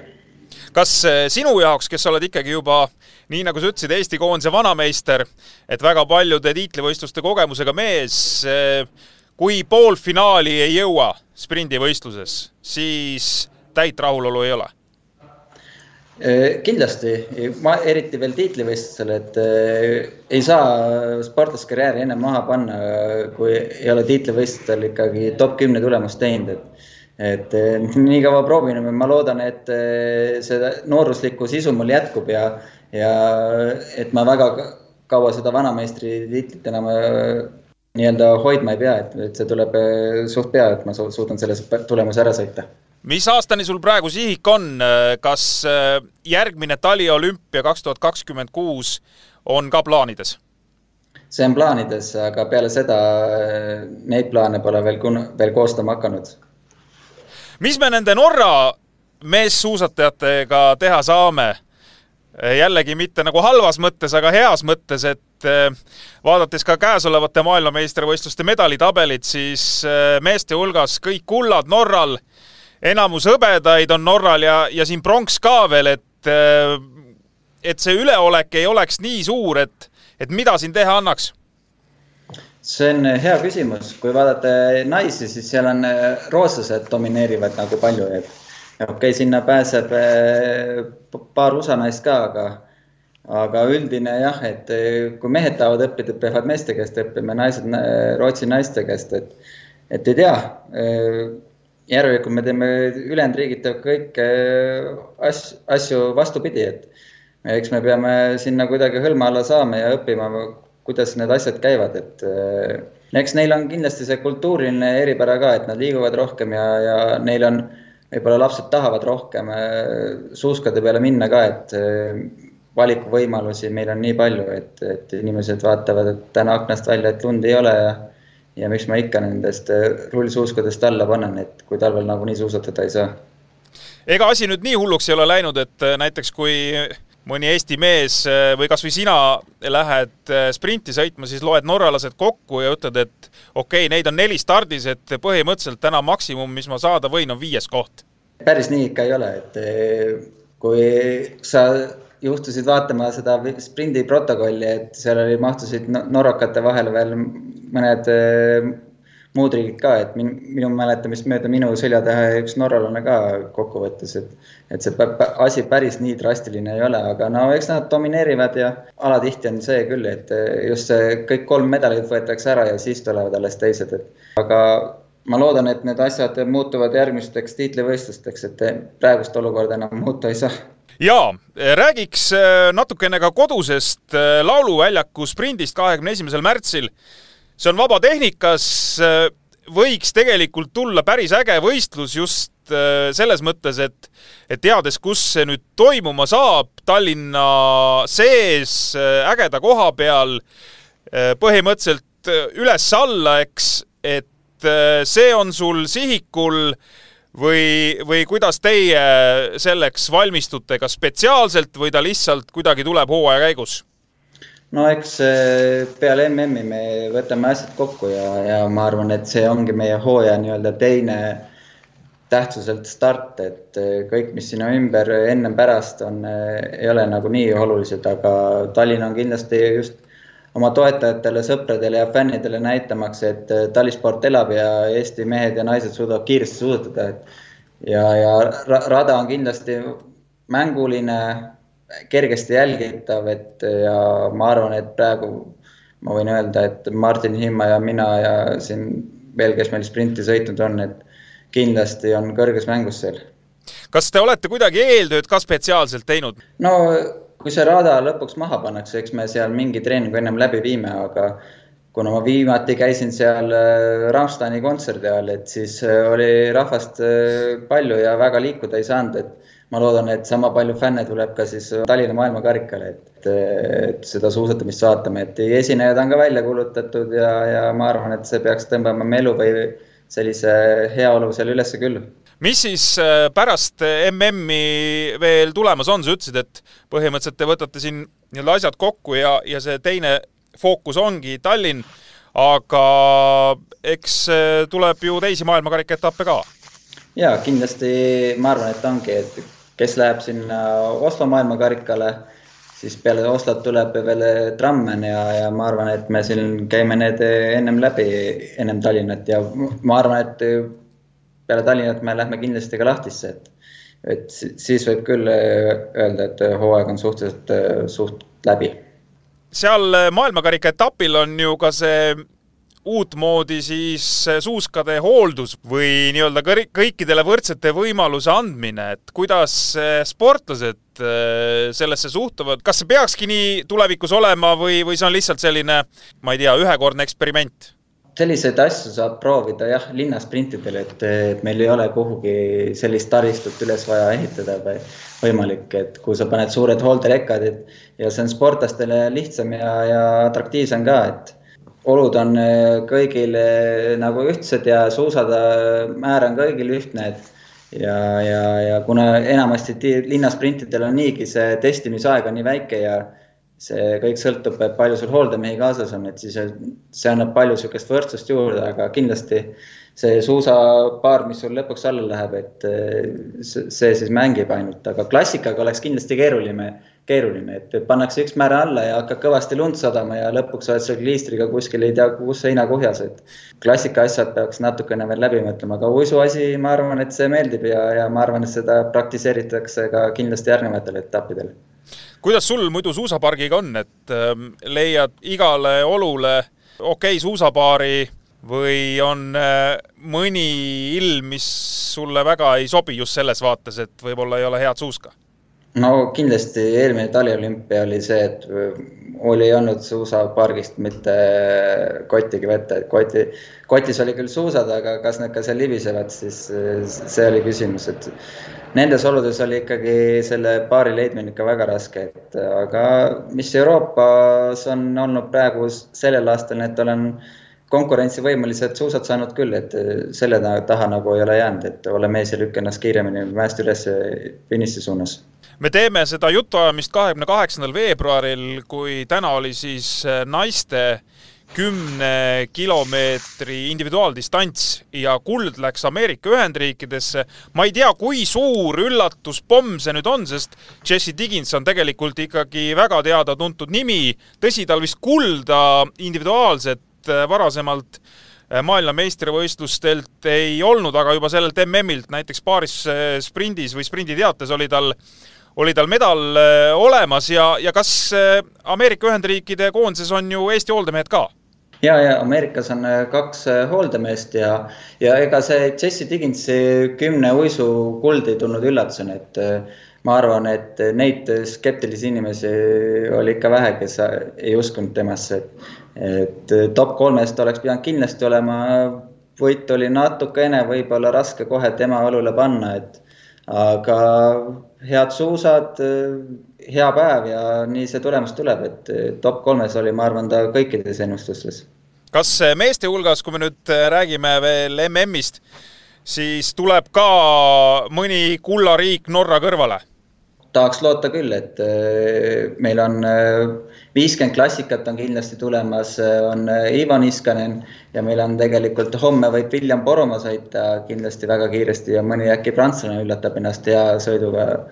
Kas sinu jaoks, kes sa oled ikkagi juba nii nagu sa ütlesid, Eesti koondise vanameister, et väga paljude tiitlivõistluste kogemusega mees, kui poolfinaali ei jõua sprindivõistluses, siis täit rahulolu ei ole? kindlasti, ma eriti veel tiitlivõistlusel, et ei saa sportlaskarjääri ennem maha panna, kui ei ole tiitlivõistlustel ikkagi top kümne tulemust teinud, et et nii kaua proovin, ma loodan, et see nooruslikku sisu mul jätkub ja, ja et ma väga kaua seda vanameistri tiitlit enam nii-öelda hoidma ei pea, et, et see tuleb suht pea, et ma suudan selle tulemuse ära sõita mis aastani sul praegu sihik on, kas äh, järgmine taliolümpia kaks tuhat kakskümmend kuus on ka plaanides? see on plaanides, aga peale seda äh, neid plaane pole veel, veel koostama hakanud. mis me nende Norra meessuusatajatega teha saame? jällegi mitte nagu halvas mõttes, aga heas mõttes, et äh, vaadates ka käesolevate maailmameistrivõistluste medalitabelit, siis meeste hulgas kõik kullad Norral enamus hõbedaid on Norral ja, ja siin pronks ka veel, et, äh, et see üleolek ei oleks nii suur, et, et mida siin teha annaks? see on hea küsimus, kui vaadata naisi, siis seal on äh, rootslased domineerivad nagu palju, et okei okay,, sinna pääseb äh, paar USA naist ka, aga, aga üldine jah, et kui mehed tahavad õppida, peavad meeste käest õppima, naised Rootsi naiste käest, et, et ei tea järelikult me teeme, ülejäänud riigid teevad kõike asju, asju vastupidi, et eks me peame sinna kuidagi hõlma alla saama ja õppima, kuidas need asjad käivad, et eh, eks neil on kindlasti see kultuuriline eripära ka, et nad liiguvad rohkem ja, ja neil on, võib-olla lapsed tahavad rohkem eh, suuskade peale minna ka, et valikuvõimalusi meil on nii palju, et, et inimesed vaatavad, et täna aknast välja, et lund ei ole ja ja miks ma ikka nendest äh, rullsuuskadest alla panen, et kui talvel nagunii suusatada ei saa. ega asi nüüd nii hulluks ei ole läinud, et äh, näiteks kui mõni Eesti mees äh, või kas või sina lähed sprinti sõitma, siis loed norralased kokku ja ütled, et okei okay,, neid on neli stardis, et põhimõtteliselt täna maksimum, mis ma saada võin, on viies koht. päris nii ikka ei ole, et kui sa juhtusid vaatama seda sprindi protokolli, et seal oli, mahtusid norrakate vahele veel mõned äh, muud riigid ka, et min, minu mäletamist mööda minu selja taha üks norralane ka kokkuvõttes, et, et see asi päris nii drastiline ei ole, aga no eks nad domineerivad ja alatihti on see küll, et äh, just see kõik kolm medalit võetakse ära ja siis tulevad alles teised, et aga ma loodan, et need asjad muutuvad järgmisteks tiitlivõistlusteks, et praegust olukorda enam muuta ei saa jaa, räägiks äh, natukene ka kodusest äh, lauluväljaku sprindist kahekümne esimesel märtsil. see on vabatehnikas, äh, võiks tegelikult tulla päris äge võistlus just selles mõttes, et, et teades, kus see nüüd toimuma saab, Tallinna sees, ägeda koha peal, põhimõtteliselt üles-alla, eks, et see on sul sihikul äh, või, või kuidas teie selleks valmistute, kas spetsiaalselt või ta lihtsalt kuidagi tuleb hooaja käigus? no eks eh, peale MM-i me võtame asjad kokku ja, ja ma arvan, et see ongi meie hooaja nii-öelda teine tähtsuselt start, et eh, kõik, mis sinna ümber ennem-pärast on, eh, ei ole nagu nii olulised, aga Tallinn on kindlasti just oma toetajatele, sõpradele ja fännidele näitamaks, et äh, talisport elab ja Eesti mehed ja naised suudavad kiiresti suusatada, et ja, ja rada on kindlasti mänguline, kergesti jälgitav, et ja ma arvan, et praegu ma võin öelda, et Martin Himma ja mina ja siin veel, kes meil sprinti sõitnud on, et kindlasti on kõrges mängus seal. kas te olete kuidagi eeltööd ka spetsiaalselt teinud? no kui see rada lõpuks maha pannakse, eks me seal mingi treeningu ennem läbi viime, aga kuna ma viimati käisin seal äh, Rammsteini kontserdi ajal, et siis äh, oli rahvast äh, palju ja väga liikuda ei saanud, et ma loodan, et sama palju fänne tuleb ka siis Tallinna maailmakarikale, et, et seda suusatamist vaatama, et esinejad on ka välja kuulutatud ja, ja ma arvan, et see peaks tõmbama melu või sellise heaolu seal ülesse küll mis siis äh, pärast äh, MM-i veel tulemas on, sa ütlesid, et põhimõtteliselt te võtate siin nii-öelda asjad kokku ja, ja see teine fookus ongi Tallinn, aga eks äh, tuleb ju teisi maailmakarika etappe ka. ja kindlasti ma arvan, et ongi, et kes läheb sinna Oslo maailmakarikale, siis peale Oslot tuleb veel Trammen ja, ja ma arvan, et me siin käime need ennem läbi, ennem Tallinnat. Ja ma arvan, et peale Tallinnat me lähme kindlasti ka Lahtisse, et et siis võib küll öelda, et hooaeg on suhteliselt suht läbi. seal maailmakarika etapil on ju ka see uutmoodi siis suuskade hooldus või nii-öelda kõikidele võrdsete võimaluse andmine, et kuidas sportlased äh, sellesse suhtuvad, kas see peakski nii tulevikus olema või, või see on lihtsalt selline, ma ei tea, ühekordne eksperiment? Selliseid asju saab proovida jah, linnasprintidel, et, meil ei ole kuhugi sellist taristut üles vaja ehitada või võimalik, et kui sa paned suured hoolderekkad, et ja see on sportlastele lihtsam ja, ja atraktiivsem ka, et olud on äh, kõigil äh, nagu ühtsed ja suusade määr on kõigil ühtne, et ja, ja, ja kuna enamasti linnasprintidel on niigi see testimisaeg on nii väike ja see kõik sõltub, palju sul hooldemehi kaasas on, et siis see annab palju niisugust võrdsust juurde, aga kindlasti see suusapaar, mis sul lõpuks alla läheb, et äh, see siis mängib ainult, aga klassikaga oleks kindlasti keeruline keeruline, et pannakse üks määre alla ja hakkab kõvasti lund sadama ja lõpuks oled seal kliistriga kuskil ei tea kus seinakuhjas, et klassika asjad peaks natukene veel läbi mõtlema, aga uisuasi, ma arvan, et see meeldib ja, ja ma arvan, et seda praktiseeritakse ka kindlasti järgnevatel etappidel. Kuidas sul muidu suusapargiga on, et äh, leiad igale olule okei okay, suusapaari või on äh, mõni ilm, mis sulle väga ei sobi just selles vaates, et võib-olla ei ole head suuska? No kindlasti eelmine taliolümpia oli see, et oli olnud suusapargist mitte kottigi vette, et koti, kotis oli küll suusad, aga kas need ka seal libisevad, siis see oli küsimus, et nendes oludes oli ikkagi selle paari leidmine ikka väga raske, et aga mis Euroopas on olnud praegu sellel aastal, et olen konkurentsivõimelised suusad saanud küll, et selle taha nagu ei ole jäänud, et ole mees ja lükka ennast kiiremini mäest üles finiši suunas me teeme seda jutuajamist kahekümne kaheksandal veebruaril, kui täna oli siis äh, naiste kümne kilomeetri individuaaldistants ja kuld läks Ameerika Ühendriikidesse. ma ei tea, kui suur üllatuspomm see nüüd on, sest Jesse Diggins on tegelikult ikkagi väga teada-tuntud nimi. tõsi, tal vist kulda individuaalset äh, varasemalt äh, maailmameistrivõistlustelt ei olnud, aga juba sellelt MM-ilt näiteks paaris sprindis või sprinditeates oli tal oli tal medal äh, olemas ja, ja kas äh, Ameerika Ühendriikide koondises on ju Eesti hooldemehed ka? ja, ja Ameerikas on äh, kaks hooldemeest ja, ja ega see Jesse Digginsi kümne uisu kuld ei tulnud üllatusena, et ma arvan, et neid skeptilisi inimesi oli ikka vähe, kes ei uskunud temasse. et top kolmest oleks pidanud kindlasti olema, võit oli natukene võib-olla raske kohe tema õlule panna, et aga head suusad, hea päev ja nii see tulemus tuleb, et top kolmes oli, ma arvan, ta kõikides ennustustes. kas meeste hulgas, kui me nüüd räägime veel MM-ist, siis tuleb ka mõni kullariik Norra kõrvale? Tahaks loota küll, et äh, meil on äh, viiskümmend klassikat on kindlasti tulemas, äh, on Ivo Niskanen ja meil on tegelikult homme võib William Poromaa sõita kindlasti väga kiiresti ja mõni äkki prantslane üllatab ennast hea sõiduga.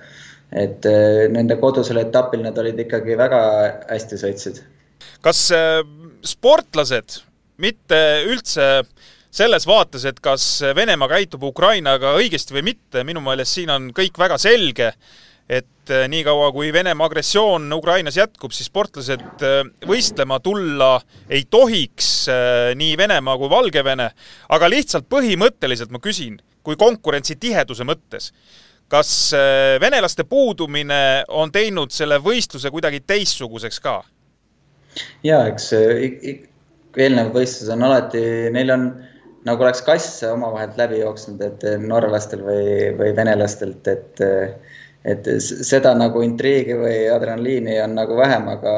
et nende kodusel etapil nad olid ikkagi väga hästi sõitsid. kas sportlased mitte üldse selles vaates, et kas Venemaa käitub Ukrainaga õigesti või mitte, minu meelest siin on kõik väga selge et äh, niikaua, kui Venemaa agressioon Ukrainas jätkub, siis sportlased äh, võistlema tulla ei tohiks, äh, nii Venemaa kui Valgevene, aga lihtsalt põhimõtteliselt ma küsin, kui konkurentsi tiheduse mõttes, kas venelaste puudumine on teinud selle võistluse kuidagi teistsuguseks ka? jaa, eks eelnevad võistlused on alati, neil on nagu oleks kass omavahel läbi jooksnud, et norralastel või, või venelastelt, et et seda nagu intriigi või adrenaliini on nagu vähem, aga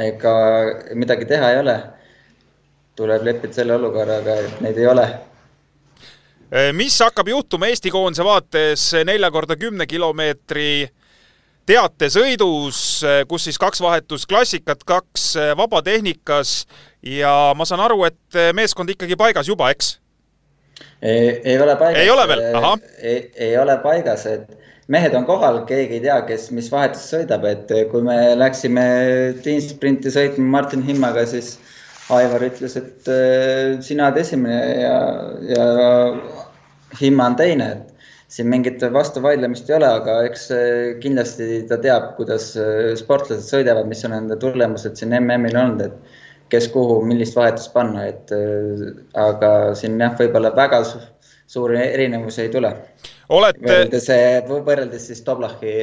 ega midagi teha ei ole. tuleb leppida selle olukorraga, et neid ei ole. mis hakkab juhtuma Eesti koondise vaates nelja korda kümne kilomeetri teatesõidus, kus siis kaks vahetusklassikat, kaks vabatehnikas ja ma saan aru, et meeskond ikkagi paigas juba, eks? Ei ole paigas. ei ole veel, ahah. ei ole paigas, et mehed on kohal, keegi ei tea, kes, mis vahetus sõidab, et kui me läksime tiimsprinti sõitma Martin Himmaga, siis Aivar ütles, et äh, sina oled esimene ja, ja Himma on teine, et siin mingit vastuvaidlemist ei ole, aga eks kindlasti ta teab, kuidas sportlased sõidavad, mis on nende tulemused siin MM-il olnud, et kes kuhu, millist vahetust panna, et aga siin jah, võib-olla väga suuri erinevusi ei tule. olete. võrreldes, võrreldes siis Toblachi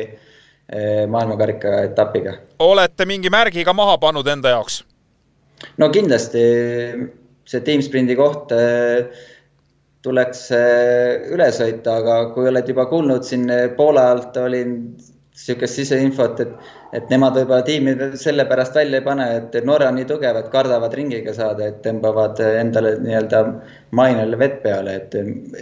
maailmakarika etapiga. olete mingi märgi ka maha pannud enda jaoks? no kindlasti see tiimsprindi koht tuleks üle sõita, aga kui oled juba kuulnud siin Poola alt olin niisugust siseinfot, et, et nemad võib-olla tiimi sellepärast välja ei pane, et Norra on nii tugev, et kardavad ringiga saada, et tõmbavad endale nii-öelda mainele vett peale, et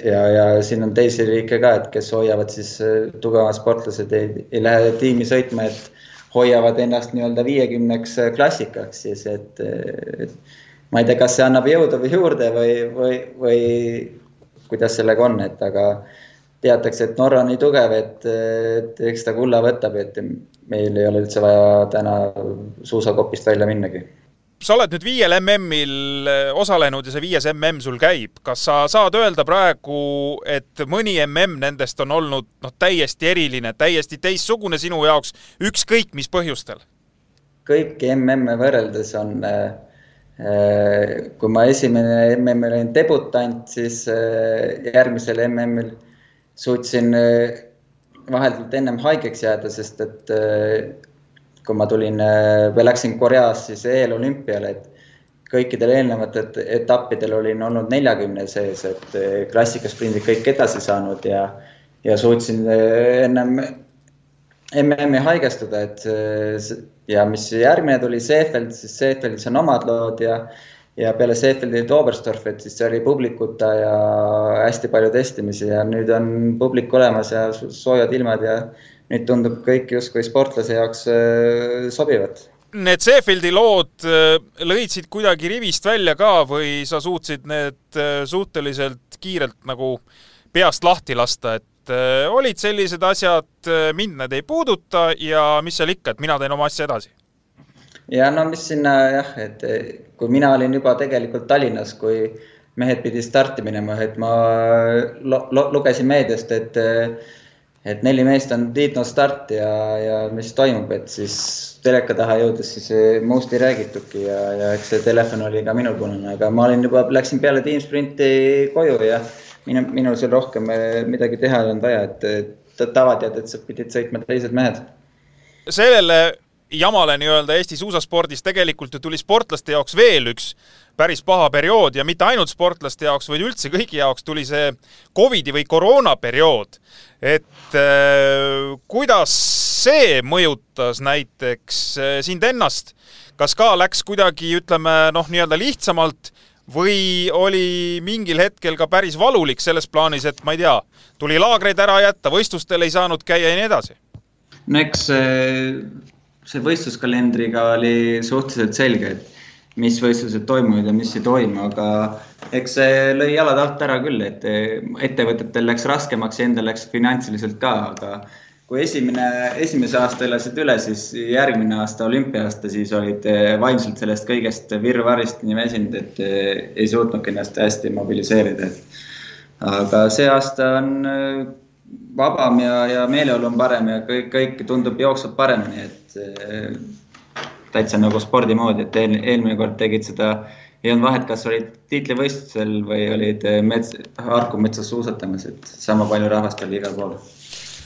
ja, ja siin on teisi riike ka, et kes hoiavad siis tugevamad sportlased ei, ei lähe tiimi sõitma, et hoiavad ennast nii-öelda viiekümneks klassikaks siis, et, et ma ei tea, kas see annab jõudu või juurde või, või, või kuidas sellega on, et aga teatakse, et Norra on nii tugev, et, et eks ta kulla võtab, et meil ei ole üldse vaja täna suusakopist välja minnagi. sa oled nüüd viiel MM-il osalenud ja see viies MM sul käib. kas sa saad öelda praegu, et mõni MM nendest on olnud noh, täiesti eriline, täiesti teistsugune sinu jaoks, ükskõik mis põhjustel? kõiki MM-e võrreldes on äh, kui ma esimene MM-il olin debutant, siis äh, järgmisel MM-il suutsin äh, vahetult ennem haigeks jääda, sest et äh, kui ma tulin äh, või läksin Koreas siis eelolümpiale, et kõikidel eelnevatel etappidel olin olnud neljakümne sees, et klassikasprindid kõik edasi saanud ja, ja suutsin ennem MM-i haigestuda, et ja mis järgmine tuli Seefeld, siis Seefeldis on omad lood ja ja peale Seefeldi Oberstdorf, et siis oli publikuta ja hästi palju testimisi ja nüüd on publik olemas ja soojad ilmad ja nüüd tundub kõik justkui sportlase jaoks äh, sobivat. Need Seefeldi lood äh, lõidsid kuidagi rivist välja ka või sa suutsid need äh, suhteliselt kiirelt nagu peast lahti lasta, et olid sellised asjad, mind need ei puuduta ja mis seal ikka, et mina teen oma asja edasi ja no mis sinna jah, et kui mina olin juba tegelikult Tallinnas, kui mehed pidid starti minema, et ma lugesin meediast, et et neli meest on liitnud starti ja, ja mis toimub, et siis teleka taha jõudes siis muust ei räägitudki ja, ja eks see telefon oli ka minul punane, aga ma olin juba, läksin peale tiimsprinti koju ja minu, minul seal rohkem midagi teha ei olnud vaja, et tavatead, et sa pidid sõitma teised mehed. sellele jamale nii-öelda Eesti suusaspordis tegelikult ju tuli sportlaste jaoks veel üks päris paha periood ja mitte ainult sportlaste jaoks, vaid üldse kõigi jaoks tuli see Covidi või koroona periood. et äh, kuidas see mõjutas näiteks äh, sind ennast, kas ka läks kuidagi, ütleme noh, nii-öelda lihtsamalt või oli mingil hetkel ka päris valulik selles plaanis, et ma ei tea, tuli laagreid ära jätta, võistlustel ei saanud käia ja nii edasi? no eks see võistluskalendriga oli suhteliselt selge, et mis võistlused toimuvad ja mis ei toimu, aga eks see lõi jalad alt ära küll, et ettevõtetel läks raskemaks ja endal läks finantsiliselt ka, aga kui esimene, esimese aasta elasid üle, siis järgmine aasta, olümpiaasta, siis olid vaimselt sellest kõigest virvarrist nii väsinud, et ei suutnudki ennast hästi mobiliseerida. aga see aasta on vabam ja, ja meeleolu on parem ja kõik, kõik tundub, jookseb paremini, et äh, täitsa nagu spordi moodi, et eel, eelmine kord tegid seda, ei olnud vahet, kas olid tiitlivõistlusel või olid äh, mets, Harku metsas suusatamas, et sama palju rahvast oli igal pool.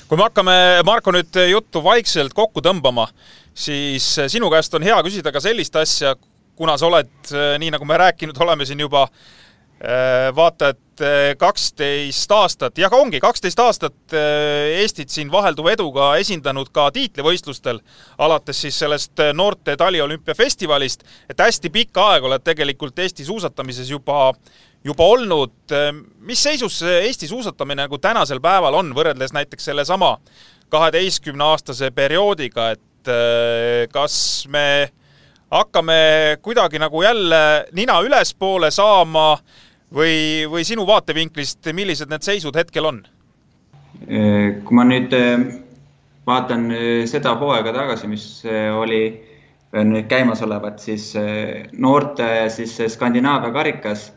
kui me hakkame, Marko, nüüd juttu vaikselt kokku tõmbama, siis sinu käest on hea küsida ka sellist asja, kuna sa oled, nii nagu me rääkinud oleme siin juba äh, Äh, vaata, et äh, kaksteist aastat, jah, ongi kaksteist aastat äh, Eestit siin vahelduva eduga esindanud ka tiitlivõistlustel, alates siis sellest noorte taliolümpiafestivalist, et hästi pikka aega oled tegelikult Eesti suusatamises juba, juba olnud. mis seisus Eesti suusatamine nagu tänasel päeval on, võrreldes näiteks sellesama kaheteistkümneaastase perioodiga, et kas me hakkame kuidagi nagu jälle nina ülespoole saama või, või sinu vaatevinklist, millised need seisud hetkel on? kui ma nüüd äh, vaatan äh, seda hooaega tagasi, mis oli nüüd käimasolevat, siis noorte siis Skandinaavia karikas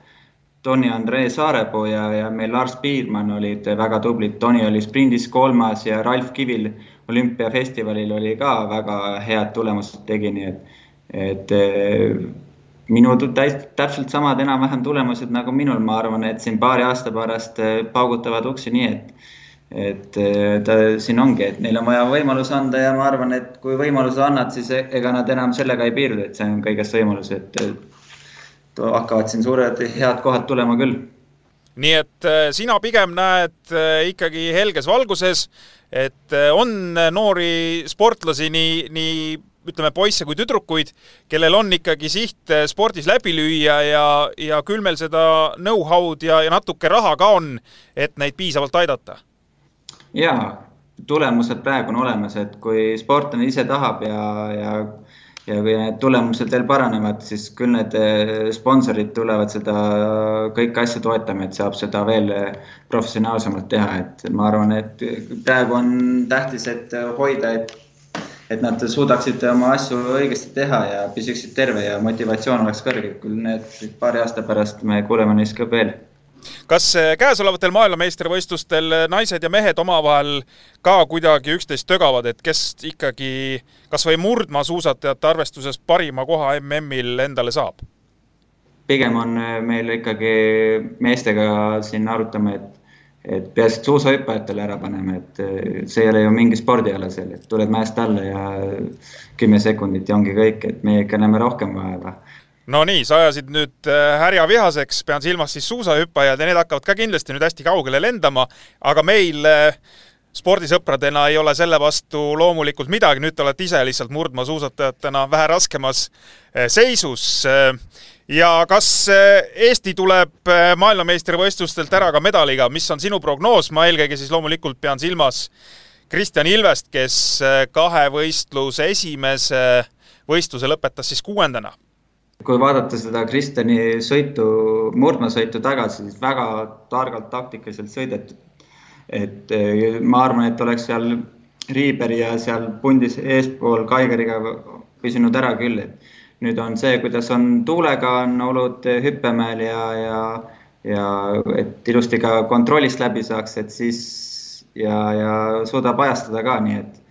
Toni Andrei Saarepuu ja, ja meil Lars Piirmann olid väga tublid. Toni oli sprindis kolmas ja Ralf Kivil olümpiafestivalil oli ka väga head tulemused tegi, nii et, et eh, minu täpselt samad enam-vähem tulemused nagu minul, ma arvan, et siin paari aasta pärast eh, paugutavad uksi nii, et et eh, ta siin ongi, et neil on vaja võimalus anda ja ma arvan, et kui võimaluse annad, siis e-, ega nad enam sellega ei piirdu, et see on kõigest võimalus, et hakkavad siin suured head kohad tulema küll. nii et sina pigem näed ikkagi helges valguses et äh, on noori sportlasi, nii, nii ütleme, poisse kui tüdrukuid, kellel on ikkagi siht äh, spordis läbi lüüa ja, ja küll meil seda know-how'd ja, ja natuke raha ka on, et neid piisavalt aidata. jaa, tulemused praegu on olemas, et kui sportlane ise tahab ja, ja ja kui need tulemused veel paranevad, siis küll need eh, sponsorid tulevad seda kõiki asju toetama, et saab seda veel eh, professionaalsemalt teha, et ma arvan, et praegu on tähtis, et hoida, et et nad suudaksid oma asju õigesti teha ja püsiksid terve ja motivatsioon oleks kõrge, küll need paari aasta pärast me kuuleme neist ka veel kas eh, käesolevatel maailmameistrivõistlustel eh, naised ja mehed omavahel ka kuidagi üksteist tögavad, et kes ikkagi kas või murdmaasuusatajate arvestuses parima koha MM-il endale saab? pigem on eh, meil ikkagi meestega siin arutame, et et peaasi, et suusahüppajatele ära paneme, et see ei ole ju mingi spordiala seal, et tuled mäest alla ja kümme sekundit ja ongi kõik, et meie ikka näeme rohkem vaeva no nii, sa ajasid nüüd äh, härja vihaseks, pean silmas siis suusahüppajad ja need hakkavad ka kindlasti nüüd hästi kaugele lendama, aga meil äh, spordisõpradena ei ole selle vastu loomulikult midagi, nüüd te olete ise lihtsalt murdmaasuusatajatena vähe raskemas seisus. Ja kas Eesti tuleb maailmameistrivõistlustelt ära ka medaliga, mis on sinu prognoos, ma eelkõige siis loomulikult pean silmas Kristjan Ilvest, kes kahevõistluse esimese võistluse lõpetas siis kuuendana. Kui vaadata seda Kristjani sõitu, murdmaasõitu tagasi, siis väga targalt taktikaliselt sõidetud. et eh, ma arvan, et oleks seal Riiberi ja seal pundis eespool Kaigeriga püsinud ära küll, et nüüd on see, kuidas on tuulega on olud hüppemäel ja, ja, ja et ilusti ka kontrollist läbi saaks, et siis ja, ja suudab ajastada ka, nii et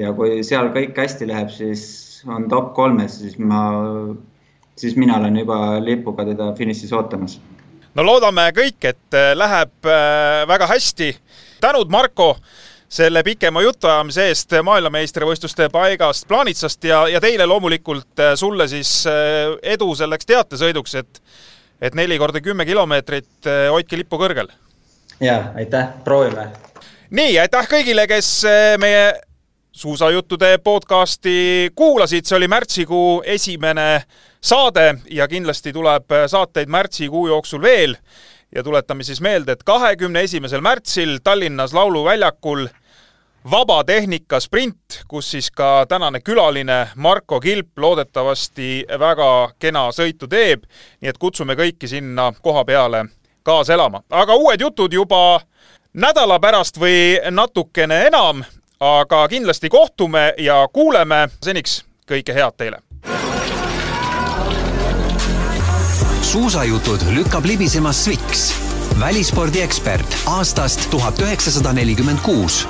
ja kui seal kõik hästi läheb, siis on top kolmes, siis ma siis mina olen juba lipuga teda finišis ootamas. no loodame kõik, et äh, läheb äh, väga hästi. tänud, Marko, selle pikema jutuajamise eest maailmameistrivõistluste paigast Plaanitsast ja, ja teile loomulikult, äh, sulle siis edu selleks teatesõiduks, et et neli korda kümme kilomeetrit, hoidke lippu kõrgel. ja aitäh, proovime. nii, aitäh kõigile, kes meie suusajuttude podcasti kuulasid, see oli märtsikuu esimene saade ja kindlasti tuleb saateid märtsikuu jooksul veel. ja tuletame siis meelde, et kahekümne esimesel märtsil Tallinnas Lauluväljakul vabatehnika sprint, kus siis ka tänane külaline Marko Kilp loodetavasti väga kena sõitu teeb. nii et kutsume kõiki sinna koha peale kaasa elama, aga uued jutud juba nädala pärast või natukene enam aga kindlasti kohtume ja kuuleme. seniks kõike head teile. suusajutud lükkab libisema Sviks, välispordi ekspert aastast tuhat üheksasada nelikümmend kuus